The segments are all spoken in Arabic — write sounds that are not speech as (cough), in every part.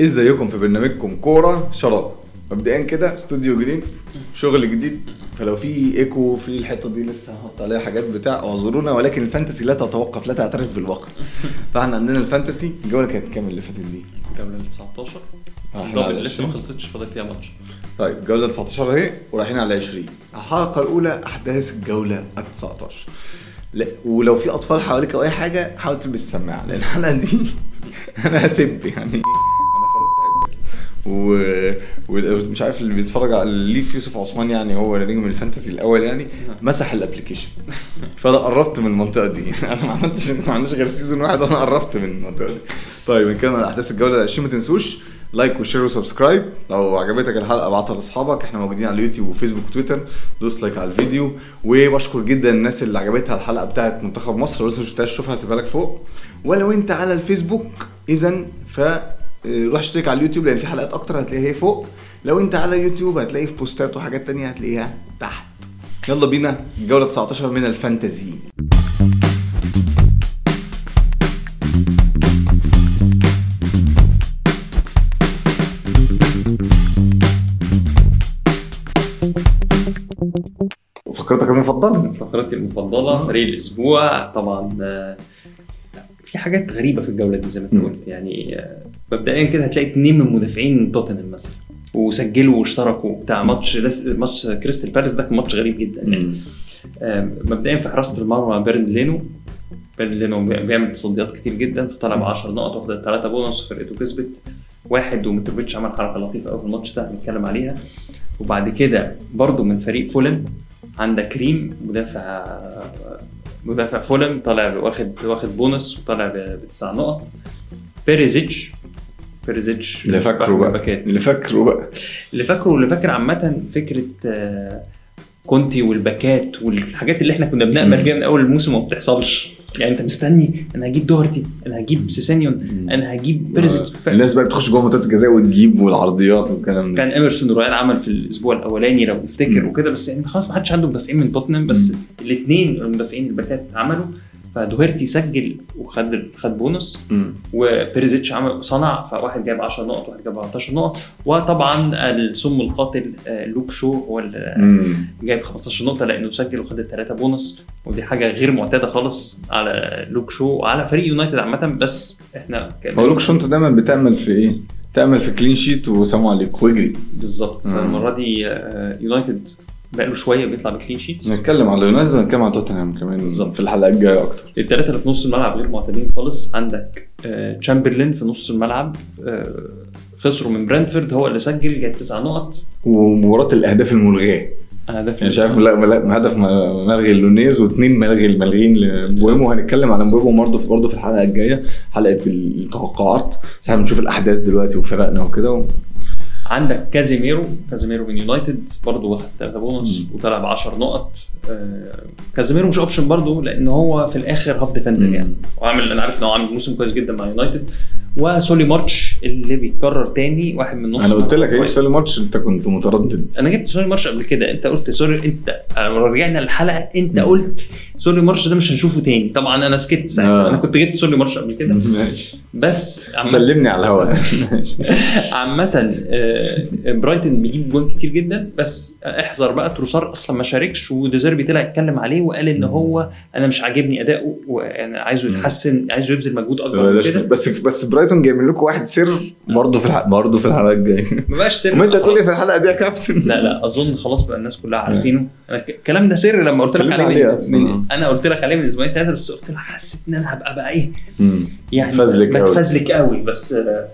ازيكم في برنامجكم كورة شراب. مبدئيا كده استوديو جديد شغل جديد. فلو في ايكو في الحتة دي لسه هحط عليها حاجات بتاع اعذرونا ولكن ال fantasy لا تتوقف لا تعترف بالوقت. (laughs) فاحنا عندنا ال fantasy. الجولة كانت كام اللي فاتت دي؟ الجولة ال 19 آه، إحنا على ال double لسه ما 20. خلصتش فاضل فيها ماتش. طيب الجولة 19 اهي ورايحين على 20 الحلقة الأولى أحداث الجولة ال 19 لا ولو في أطفال حواليك أو أي حاجة حاول تلبس سماعه لأن الحلقة دي (laughs) أنا هسب يعني. و... ومش عارف اللي بيتفرج على اللي في يوسف عثمان يعني هو نجم ال fantasy الأول يعني مسح ال application. فأنا قربت من المنطقة دي. (laughs) أنا ما عملتش ما عندناش غير season واحد وأنا قربت من المنطقة دي. طيب نتكلم عن أحداث الجولة. ال 20 ما تنسوش like و share و subscribe. لو عجبتك الحلقة ابعتها لأصحابك. إحنا موجودين على اليوتيوب وفيسبوك وتويتر. دوس like على الفيديو. وبشكر جدا الناس اللي عجبتها الحلقة بتاعت منتخب مصر. لو لسه ما شفتهاش شوفها هسيبها لك فوق. ولو أنت على الفيسبوك اذا ف روح اشترك على اليوتيوب لأن في حلقات أكتر هتلاقيها هي فوق. لو أنت على اليوتيوب هتلاقي في بوستات وحاجات تانية هتلاقيها تحت. يلا بينا جولة 19 من الفانتزي فكرتك المفضلة؟ فقرتي المفضلة فريق الأسبوع. طبعا آه، في حاجات غريبة في الجولة دي زي ما أنت. قلت. يعني آه، مبدئيا كده هتلاقي اتنين من مدافعين توتنهام مثلا وسجلوا واشتركوا بتاع ماتش لس- ماتش كريستال بالاس ده كان ماتش غريب جدا يعني. مبدئيا في حراسة المرمى بيرن لينو بيرن لينو بي- بيعمل تصديات كتير جدا فطلع ب 10 نقط واخد الثلاثه بونص وفرقته كسبت واحد ومتروفيتش عمل حركة لطيفة قوي في الماتش ده هنتكلم عليها. وبعد كده برضو من فريق فولم عندك كريم مدافع مدافع فولم طالع واخد واخد بونص وطالع ب- بتسع نقط. بيريزيتش بيريزيتش اللي فاكره بقى. اللي فاكره بقى اللي فاكره واللي فاكر عامة فكرة آه، كونتي وال backات والحاجات اللي إحنا كنا بنأمل مم. فيها من أول الموسم وما بتحصلش يعني أنت مستني أنا هجيب دوهرتي أنا هجيب سيسانيون. أنا هجيب بيرزيتش ف- الناس بقى بتخش جوه منطقة الجزاء وتجيب والعرضيات والكلام ده كان إيمرسون رويال عمل في الأسبوع الأولاني لو نفتكر مم. وكده بس يعني خلاص ما حدش عنده مدافعين من توتنهام بس الاثنين المدافعين الباكات عملوا فدوهرتي سجل وخد خد بونص. وبيريزيتش عمل صنع فواحد جاب 10 نقط وواحد جاب 14 نقط وطبعا السم القاتل آه، لوك شو هو اللي جايب 15 نقطة لأنه سجل وخد الثلاثه بونص ودي حاجة غير معتادة خالص على لوك شو وعلى فريق يونايتد عامة بس إحنا هو لوك شو أنت دايما بتعمل في إيه؟ تعمل في clean sheet وسلام عليك واجري بالظبط مم. فالمرة دي آه، يونايتد بقاله شوية بيطلع ب clean sheets نتكلم على يونايتد ونتكلم على توتنهام كمان بالظبط. في الحلقة الجاية أكتر. الثلاثه اللي في نص الملعب غير معتادين خالص. عندك آه، تشامبرلين في نص الملعب آه، خسروا من برنتفورد هو اللي سجل جاب تسع نقط. ومباراة الأهداف الملغاة. يعني مش عارف هدف ملغي لتوني واثنين ملغي ملغيين لمبويمو وهنتكلم على مبويمو برضه في برضه في الحلقة الجاية. حلقة التوقعات. بس إحنا بنشوف الأحداث دلوقتي وفرقنا وكده. عندك كازيميرو كازيميرو من يونايتد برضه واخد ثلاثة بونص مم. وطلع ب 10 نقط. آه، كازيميرو مش option برضه لأن هو في الآخر half defender. يعني. وعامل أنا عارف إن هو عامل موسم كويس جدا مع يونايتد. وسولي مارش اللي بيتكرر تاني واحد من نص أنا قلت لك إيه. في الماتش أنت كنت متردد. أنا جبت سولي مارش قبل كده. أنت قلت سولي انت لما رجعنا الحلقة أنت مم. قلت سولي مارش ده مش هنشوفه تاني. طبعا أنا سكت ساعتها. آه. أنا كنت جبت سولي مارش قبل كده. ماشي. بس عامة- سلمني على الهواء (laughs) عامة آه، برايتن بيجيب جوان كتير جدا بس احذر بقى تروسار أصلا ما شاركش وديزيربي طلع اتكلم عليه وقال إن هو أنا مش عاجبني أداؤه وأنا عايزه. يتحسن عايزه يبذل مجهود أكبر كده. بس بس برايتون جايبين لكم واحد سر برضه في الحلقة برضه في الحلقة الجاية. ما بقاش سر ما انت تقول لي في. الحلقة دي يا كابتن. لا لا أظن خلاص بقى الناس كلها عارفينه. أنا الكلام ده سر لما قلت لك عليه من. من أنا قلت لك عليه من أسبوعين ثلاثة بس قلت لك حسيت إن أنا هبقى بقى إيه. يعني متفزلك قوي بس آه،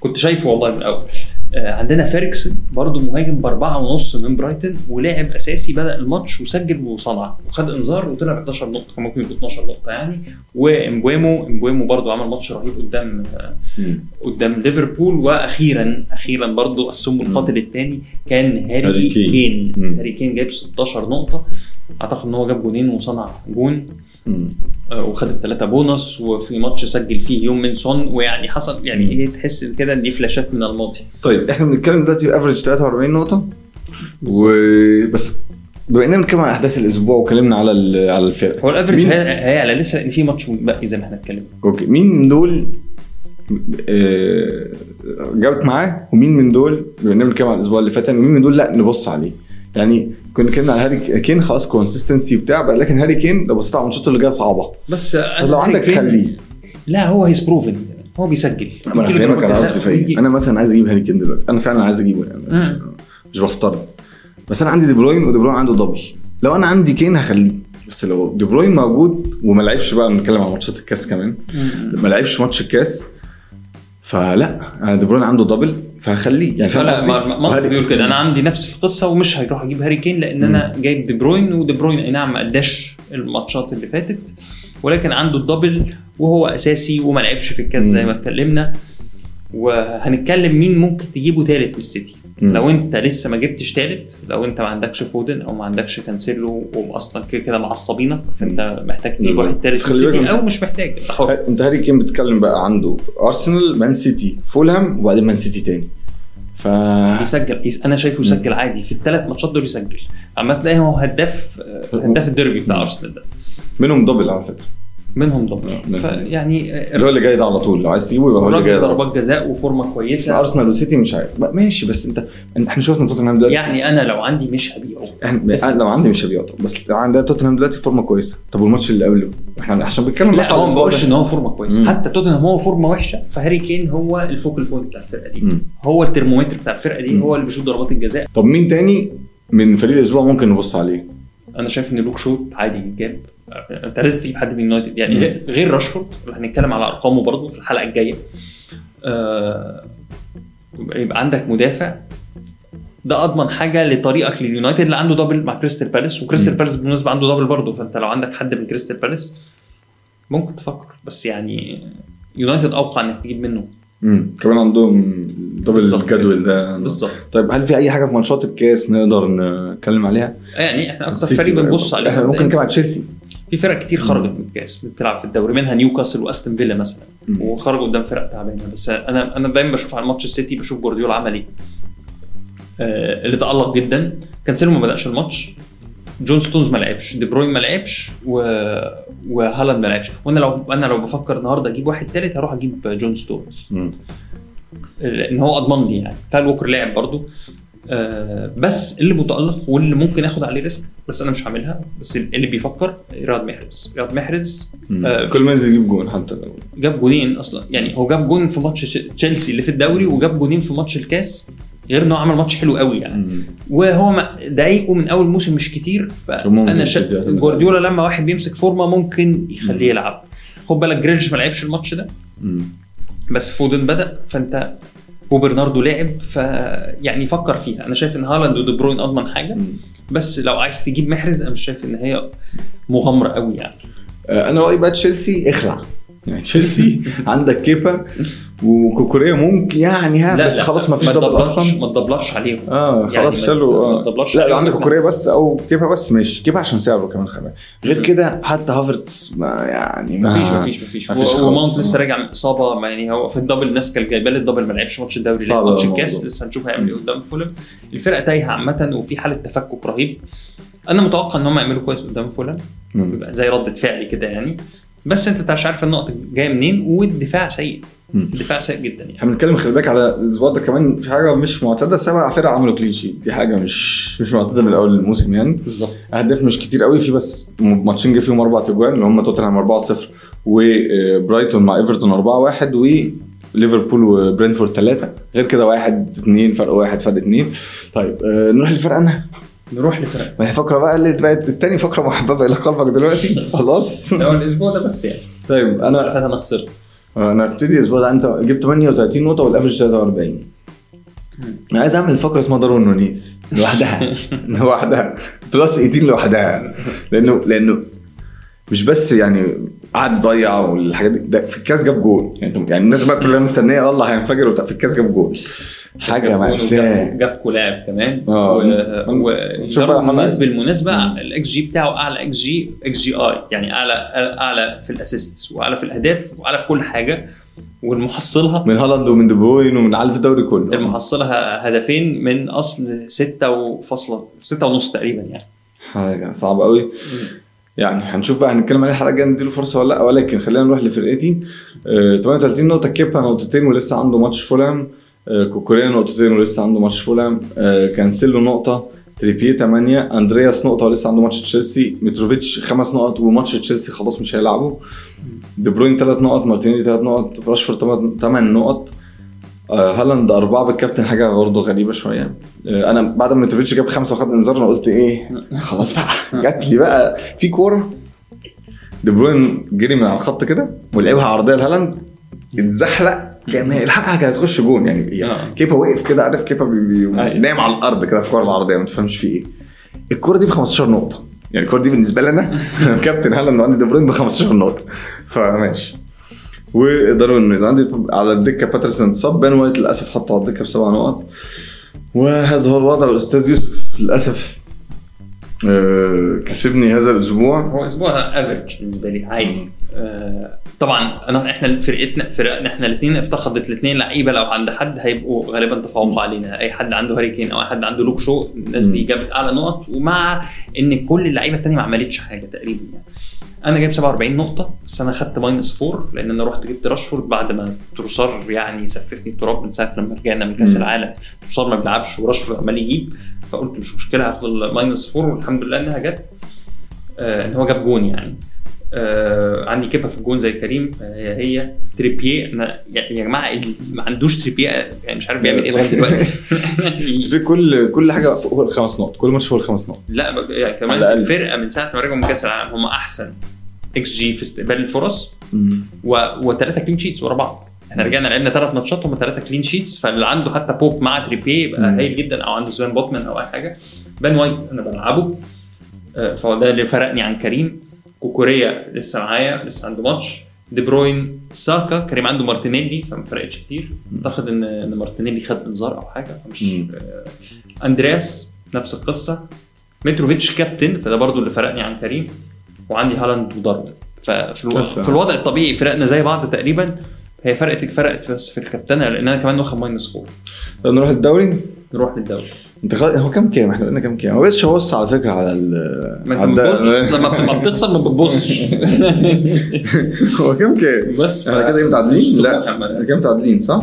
كنت شايفه والله من الأول. آه، عندنا فيرجسون برضه مهاجم بأربعة ونص من برايتن ولعب أساسي بدأ الماتش وسجل وصنع وخد إنذار وطلع ب 11 نقطة كان ممكن يبقى 12 نقطة يعني ومبويمو مبويمو برضه عمل ماتش رهيب قدام آه، مم. قدام ليفربول وأخيرا أخيرا برضه السم القاتل الثاني كان هاري كين. هاري كين جايب 16 نقطة أعتقد إن هو جاب جونين وصنع جون. آه، وخد الثلاثه بونص وفي ماتش سجل فيه يوم من سون ويعني حصل يعني إيه تحس كده إن دي فلاشات من الماضي. طيب إحنا بنتكلم دلوقتي average 43 نقطة. وبس بما إننا بنتكلم عن أحداث الأسبوع واتكلمنا على على الفرق هو ال average مين- هيعلى لسه لأن في ماتش متبقي زي ما إحنا اتكلمنا. okay. مين من دول آه، جابت معاه ومين من دول بما إننا بنتكلم على الأسبوع اللي فات يعني ومين من دول لا نبص عليه؟ يعني كنا اتكلمنا على هاري كين خلاص consistency بتاع بقى لكن هاري كين لو بصيت على الماتشات اللي جاية صعبة. بس لو عندك خليه لا هو he's proven هو بيسجل. ما أنا فاهمك أنا قصدي إيه أنا مثلا عايز أجيب هاري كين دلوقتي. أنا فعلا عايز أجيبه يعني مش, مم. مش بفترض. بس أنا عندي دي بروين ودي بروين عنده double لو أنا عندي كين هخليه. بس لو دي بروين موجود وما لعبش بقى بنتكلم عن ماتشات الكاس كمان. ما لعبش ماتش الكاس فلا أنا دي بروين عنده double فهخليه يعني فاهم قصدي؟ ما ما بيقول كده. أنا عندي نفس القصة ومش هيروح أجيب هاري كين لأن أنا جايب دي بروين ودي بروين أي نعم ما اداش الماتشات اللي فاتت ولكن عنده ال double وهو أساسي وما لعبش في الكاس زي ما اتكلمنا. وهنتكلم مين ممكن تجيبه ثالث من السيتي. لو أنت لسه ما جبتش ثالث لو أنت ما عندكش فودن أو ما عندكش كانسيلو واصلا كده كده معصبينك فأنت محتاج تجيب. واحد ثالث من السيتي أو مش محتاج. أنت هاري كين بتتكلم بقى عنده أرسنال مان سيتي فولام وبعدين مان سيتي تاني. ف أنا شايفه يسجل عادي. في الثلاث ماتشات دول يسجل. أما تلاقيه هو هداف هداف الديربي بتاع أرسنال ده. منهم double على فكرة. منهم ضبط. منهم. فيعني اللي هو اللي جاي ده على طول. لو عايز تجيبه يبقى هو اللي جاي ده. ضربات جزاء وform ة كويسة. أرسنال وسيتي مش عارف. ماشي بس أنت إحنا شفنا توتنهام دلوقتي. يعني أنا لو عندي مش هبيعه. أنا لو عندي مش هبيعه. بس عندنا توتنهام دلوقتي فورمة كويسة. طب والماتش اللي قبله؟ إحنا عشان بنتكلم بس على ما بقولش. إن هو فورمة كويسة. حتى توتنهام هو فورمة وحشة. فهاري كين هو ال focal point بتاع الفرقة دي. مم. هو الترمومتر بتاع الفرقة دي مم. هو اللي بيشوط ضربات الجزاء. طب مين تاني من فريق الأسبوع ممكن نبص عليه؟ أنا شايف إن لوك شو عادي يتجاب انت لازم تجيب حد من يونايتد يعني. غير- راشفورد اللي هنتكلم على أرقامه برضه في الحلقة الجاية. آه، يبقى عندك مدافع. ده أضمن حاجة لطريقك لليونايتد اللي عنده double مع كريستال بالاس وكريستال. بالاس بالمناسبة عنده double برضه. فأنت لو عندك حد من كريستال بالاس ممكن تفكر. بس يعني يونايتد أوقع إنك تجيب منه. امم كمان عندهم double. الجدول ده بالظبط. طيب هل في أي حاجة في ماتشات الكاس نقدر نتكلم عليها؟ يعني إحنا أكتر فريق. بنبص عليه. إحنا ممكن نتكلم عن تشيلسي. في فرق كتير خرجت من الكاس بتلعب في الدوري منها نيوكاسل وأستون فيلا مثلا. وخرجوا قدام فرق تعبانة. بس أنا أنا دايما بشوف على ماتش السيتي بشوف جوارديولا عمل إيه؟ آه اللي تألق جدا. كانسيلو ما بدأش الماتش. جون ستونز ما لعبش دي بروين ما لعبش و... وهالاند ما لعبش. وأنا لو أنا لو بفكر النهارده أجيب واحد ثالث هروح أجيب جون ستونز. لأن هو أضمن لي يعني. كايل ووكر لعب برضو. آه بس اللي متألق واللي ممكن آخد عليه risk بس أنا مش هعملها بس اللي بيفكر رياض محرز. رياض محرز. آه. كل ما ينزل يجيب جون حتى. لو جاب جونين أصلا. يعني هو جاب جون في ماتش تش- تشيلسي اللي في الدوري وجاب جونين في ماتش الكاس. غير إنه عمل ماتش حلو قوي يعني. مم. وهو دقايقه من أول موسم مش كتير فانا شا... جوارديولا لما واحد بيمسك فورمة ممكن يخليه يلعب. خد بالك جريليش ما لعبش الماتش ده. مم. بس فودن بدأ فأنت وبرناردو لعب فيعني فكر فيها. أنا شايف إن هالاند ودي بروين أضمن حاجة. مم. بس لو عايز تجيب محرز أنا مش شايف إن هي مغامرة قوي يعني. آه، أنا رأيي بقى تشيلسي اخلع. يعني تشيلسي عندك كيبا وكوكوريا ممكن يعني ها بس خلاص ما فيش double أصلا ما تدبلرش عليهم آه يعني خلاص ما- شالوا ما آه لا لو. عندك كوكوريا بس أو كيبا بس ماشي كيبا عشان سعره كمان خبا غير. كده حتى هافرتس ما يعني ما مفيش مفيش مفيش مفيش خالص. وماونت لسه راجع من إصابة ما يعني هو في ال double الناس كانت جايبة لي ال double ما لعبش ماتش الدوري لعب ماتش. الكاس لسه هنشوف هيعمل إيه قدام فولهام الفرقة تايهة عامة وفي حالة تفكك رهيب أنا متوقع إن هم يعملوا كويس قدام فولهام. بيبقى زي رده فعل كده يعني بس انت مش عارف النقطة جاية منين؟ والدفاع سيء. مم. الدفاع سيء جدا يعني. إحنا بنتكلم خلي بالك على الأسبوع ده كمان في حاجة مش معتادة سبع فرق عملوا clean sheet دي حاجة مش مش معتادة من اول الموسم يعني. بالظبط. أهداف مش كتير قوي في بس ماتشين جه فيهم أربع تجوان اللي هم توتنهام 4-0 وبرايتون مع إيفرتون 4-1 وليفربول وبرينفورد 3 غير كده واحد اثنين فرق واحد فرق اثنين طيب آه، نروح للفرقه أنا نروح لفرق ما هي فقرة بقى اللي بقت التاني فقرة محببة إلى قلبك دلوقتي؟ (laughs) خلاص. هو الأسبوع ده بس يعني. طيب أنا أنا خسرت. أنا ابتدي الأسبوع ده. أنت جبت 38 نقطة وال average 43 أنا عايز أعمل فقرة اسمها داروين نونيز لوحدها. (laughs) لوحدها. plus 18 لوحدها. لأنه لأنه مش بس يعني قعد يضيع والحاجات دي. ده في الكاس جاب جول. يعني يعني الناس بقى كلها مستنية والله هينفجر في الكاس جاب جول. حاجة مأساة. جاب كلاعب كمان. آه. و... شوف بقى ودارون حلقة. نونيز بالمناسبه مم. الاكس جي بتاعه أعلى xG xGI يعني اعلى أعلى في ال assist وأعلى في الأهداف وأعلى في كل حاجة. والمحصلها من هالاند ومن دي بروين ومن في الدوري كله. المحصلها هدفين من أصل 6 وفاصلة 6 ونص تقريبا يعني. حاجة صعبة قوي يعني هنشوف بقى هنتكلم عليه الحلقة الجايه نديله فرصة ولا لأ ولكن خلينا نروح لفرقتي. آه 38 نقطة كيبا نقطتين ولسه عنده ماتش فولهام. آه كوكوريا نقطتين ولسه عنده ماتش فولهام. آه كانسيلو نقطة تريبيه 8 أندرياس نقطة ولسه عنده ماتش تشيلسي. متروفيتش خمس نقط وماتش تشيلسي خلاص مش هيلعبه دي بروين ثلاث نقط مارتينيلي ثلاث نقط راشفورد ثمان نقط. آه، هالاند أربعة بالكابتن حاجة برضه غريبة شوية. آه، أنا بعد ما متروفيتش جاب خمسة وخد إنذار أنا قلت إيه؟ خلاص بقى جات لي بقى. في كورة. دي بروين جري من على الخط كده ولعبها عرضية لهالاند. اتزحلق. كان يلحقها كانت هتخش جون يعني آه. كيبا وقف كده عارف كيبا بي- بي- أيوة. نايم على الأرض كده في الكورة العرضية ما تفهمش في إيه. الكورة دي ب 15 نقطة. يعني الكورة دي أنا أنا (laughs) كابتن هالاند وعندي دي بروين ب 15 نقطة. فماشي. وداروين نونيز عندي على الدكة باترسون اتصاب بين وايت للأسف حطه على الدكة بسبع نقط. وهذا هو الوضع والاستاذ يوسف للأسف آه، كسبني هذا الأسبوع. هو أسبوع average بالنسبة لي عادي. آه طبعا انا إحنا فرقتنا فرقنا إحنا الاثنين افتقدت الاثنين لعيبة. لو عند حد هيبقوا غالبا تفوقوا علينا. أي حد عنده هاري كين أو أي حد عنده لوك شو الناس دي. جابت أعلى نقط. ومع إن كل اللعيبة الثانية ما عملتش حاجة تقريبا يعني. أنا جايب 47 نقطة بس أنا خدت minus 4 لأن أنا رحت جبت راشفورد بعد ما تروسار يعني سففني التراب من ساعة لما رجعنا من كأس. العالم. تروسار ما بيلعبش وراشفورد عمال يجيب. فقلت مش مشكلة هاخد ال minus 4 والحمد لله إنها جت. آه، إن هو جاب جون يعني. آه عندي كيبا في الجون زي كريم آه هي تريبيه أنا يا جماعة اللي ما عندوش تريبيه يعني مش عارف بيعمل إيه لغاية دلوقتي. (laughs) في كل كل حاجة فوق الخمس نقط كل ماتش فوق الخمس نقط. لا يعني كمان. الفرقه من ساعة ما رجعوا من كأس العالم هم أحسن إكس جي في استقبال الفرص. وثلاثه clean sheets ورا بعض. إحنا رجعنا لعبنا ثلاث ماتشات هم ثلاثة clean sheets فاللي عنده حتى بوب مع تريبيه يبقى. هايل جدا أو عنده سفين بوتمان أو أي حاجة. بين وايت أنا بلعبه آه، فهو ده اللي فرقني عن كريم. كوكوريا لسه معايا لسه عنده ماتش. دي بروين ساكا كريم عنده مارتينيلي فما فرقتش كتير. أعتقد ان إن مارتينيلي خد انذار أو حاجة فمش. آه، أندرياس نفس القصة. متروفيتش كابتن فده برضو اللي فرقني عن كريم. وعندي هالاند وداروين ففي ألو... في الوضع الطبيعي فرقنا زي بعض تقريبا. هي فرقت فرقت بس في الكابتنة لأن أنا كمان واخد minus 4 طب نروح الدوري؟ نروح للدوري. انت خل... هو كام كام إحنا قلنا كام كام ما بقتش ابص على فكرة على ال ما انت بتبص- لما بتخسر ما بتبصش. (laughs) هو كام كام بس إحنا كده إيه متعادلين؟ لا. إحنا كده متعادلين صح؟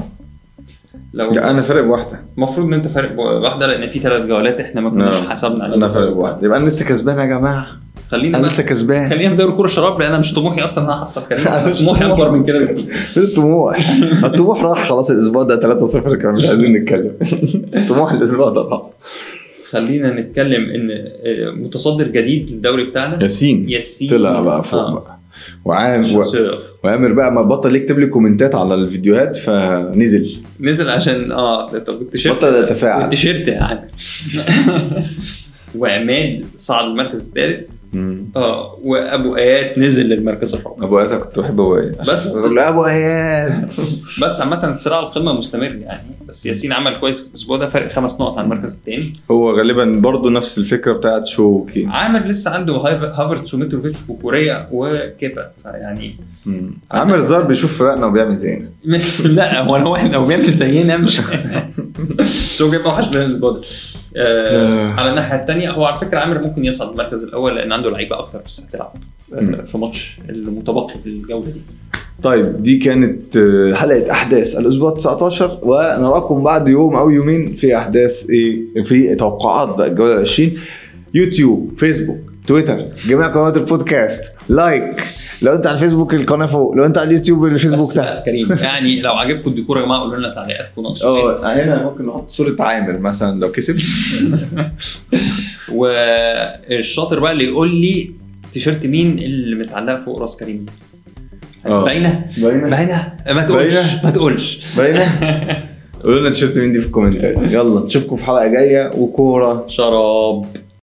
لو لا أنا فارق بواحدة. المفروض إن أنت فارق بواحده لأن في ثلاث جولات إحنا ما كناش نعم. حسبنا عليهم. أنا فارق بواحدة. يبقى أنا لسه كسبان يا جماعة. خلينا أنا لسه كسبان. خلينا في دوري كوره شراب لأن أنا مش طموحي أصلا إن أنا احصل كريم طموحي طموح. أكبر من كده بكتير. فين الطموح؟ الطموح راح خلاص الأسبوع ده 3-0 كمان مش عايزين نتكلم. الطموح الأسبوع ده طبعا. خلينا نتكلم إن آه، متصدر جديد للدوري بتاعنا. ياسين. ياسين. طلع بقى فوق آه. بقى وعام و... وامر بقى ما بطل يكتب لي كومنتات على الفيديوهات فنزل. نزل عشان آه طب التيشيرت. بطل يتفاعل. التيشيرت يعني. (laughs) وعماد صعد المركز الثالث. آه وأبو آيات نزل للمركز الرابع. أبو اياد كنت بحب (laughs) ابو اياد بس. أبو اياد بس عامة الصراع على القمة مستمر يعني. بس ياسين عمل كويس في الأسبوع ده فرق خمس نقط عن المركز الثاني. هو غالبا برضه نفس الفكرة بتاعت شو كين عامر لسه عنده هايف- هافرتس وميتروفيتش وكوريا وكيبا. فيعني. عامر زار بيشوف فرقنا وبيعمل زينا. (laughs) لا هو هو إحنا لو بيعمل زينا مش بس هو جايب اوحش من الأسبوع ده. آه،. على الناحية الثانية هو على فكرة عامر ممكن يصعد المركز الأول لأن عنده لعيبة أكتر بس هتلعب. في ماتش المتبقي في الجولة دي طيب دي كانت آه، حلقة أحداث الأسبوع 19 ونراكم بعد يوم أو يومين في أحداث إيه في توقعات بقى الجولة 20 يوتيوب فيسبوك تويتر جميع قنوات البودكاست لايك لو انت على الفيسبوك القناة فوق لو انت على اليوتيوب الفيسبوك تحت. كريم يعني لو عجبكم الديكور يا جماعة قولوا لنا تعليقاتكم. ناقصه. آه هنا ممكن نحط صورة عامر مثلا لو كسب. (laughs) والشاطر بقى اللي يقول لي تيشيرت مين اللي متعلق فوق راس كريم. باينة؟ باينة. ما تقولش؟ ما تقولش. باينة؟ (laughs) قولوا لنا تيشيرت مين دي في الكومنتات يلا نشوفكم في حلقة جاية. وكورة. شراب.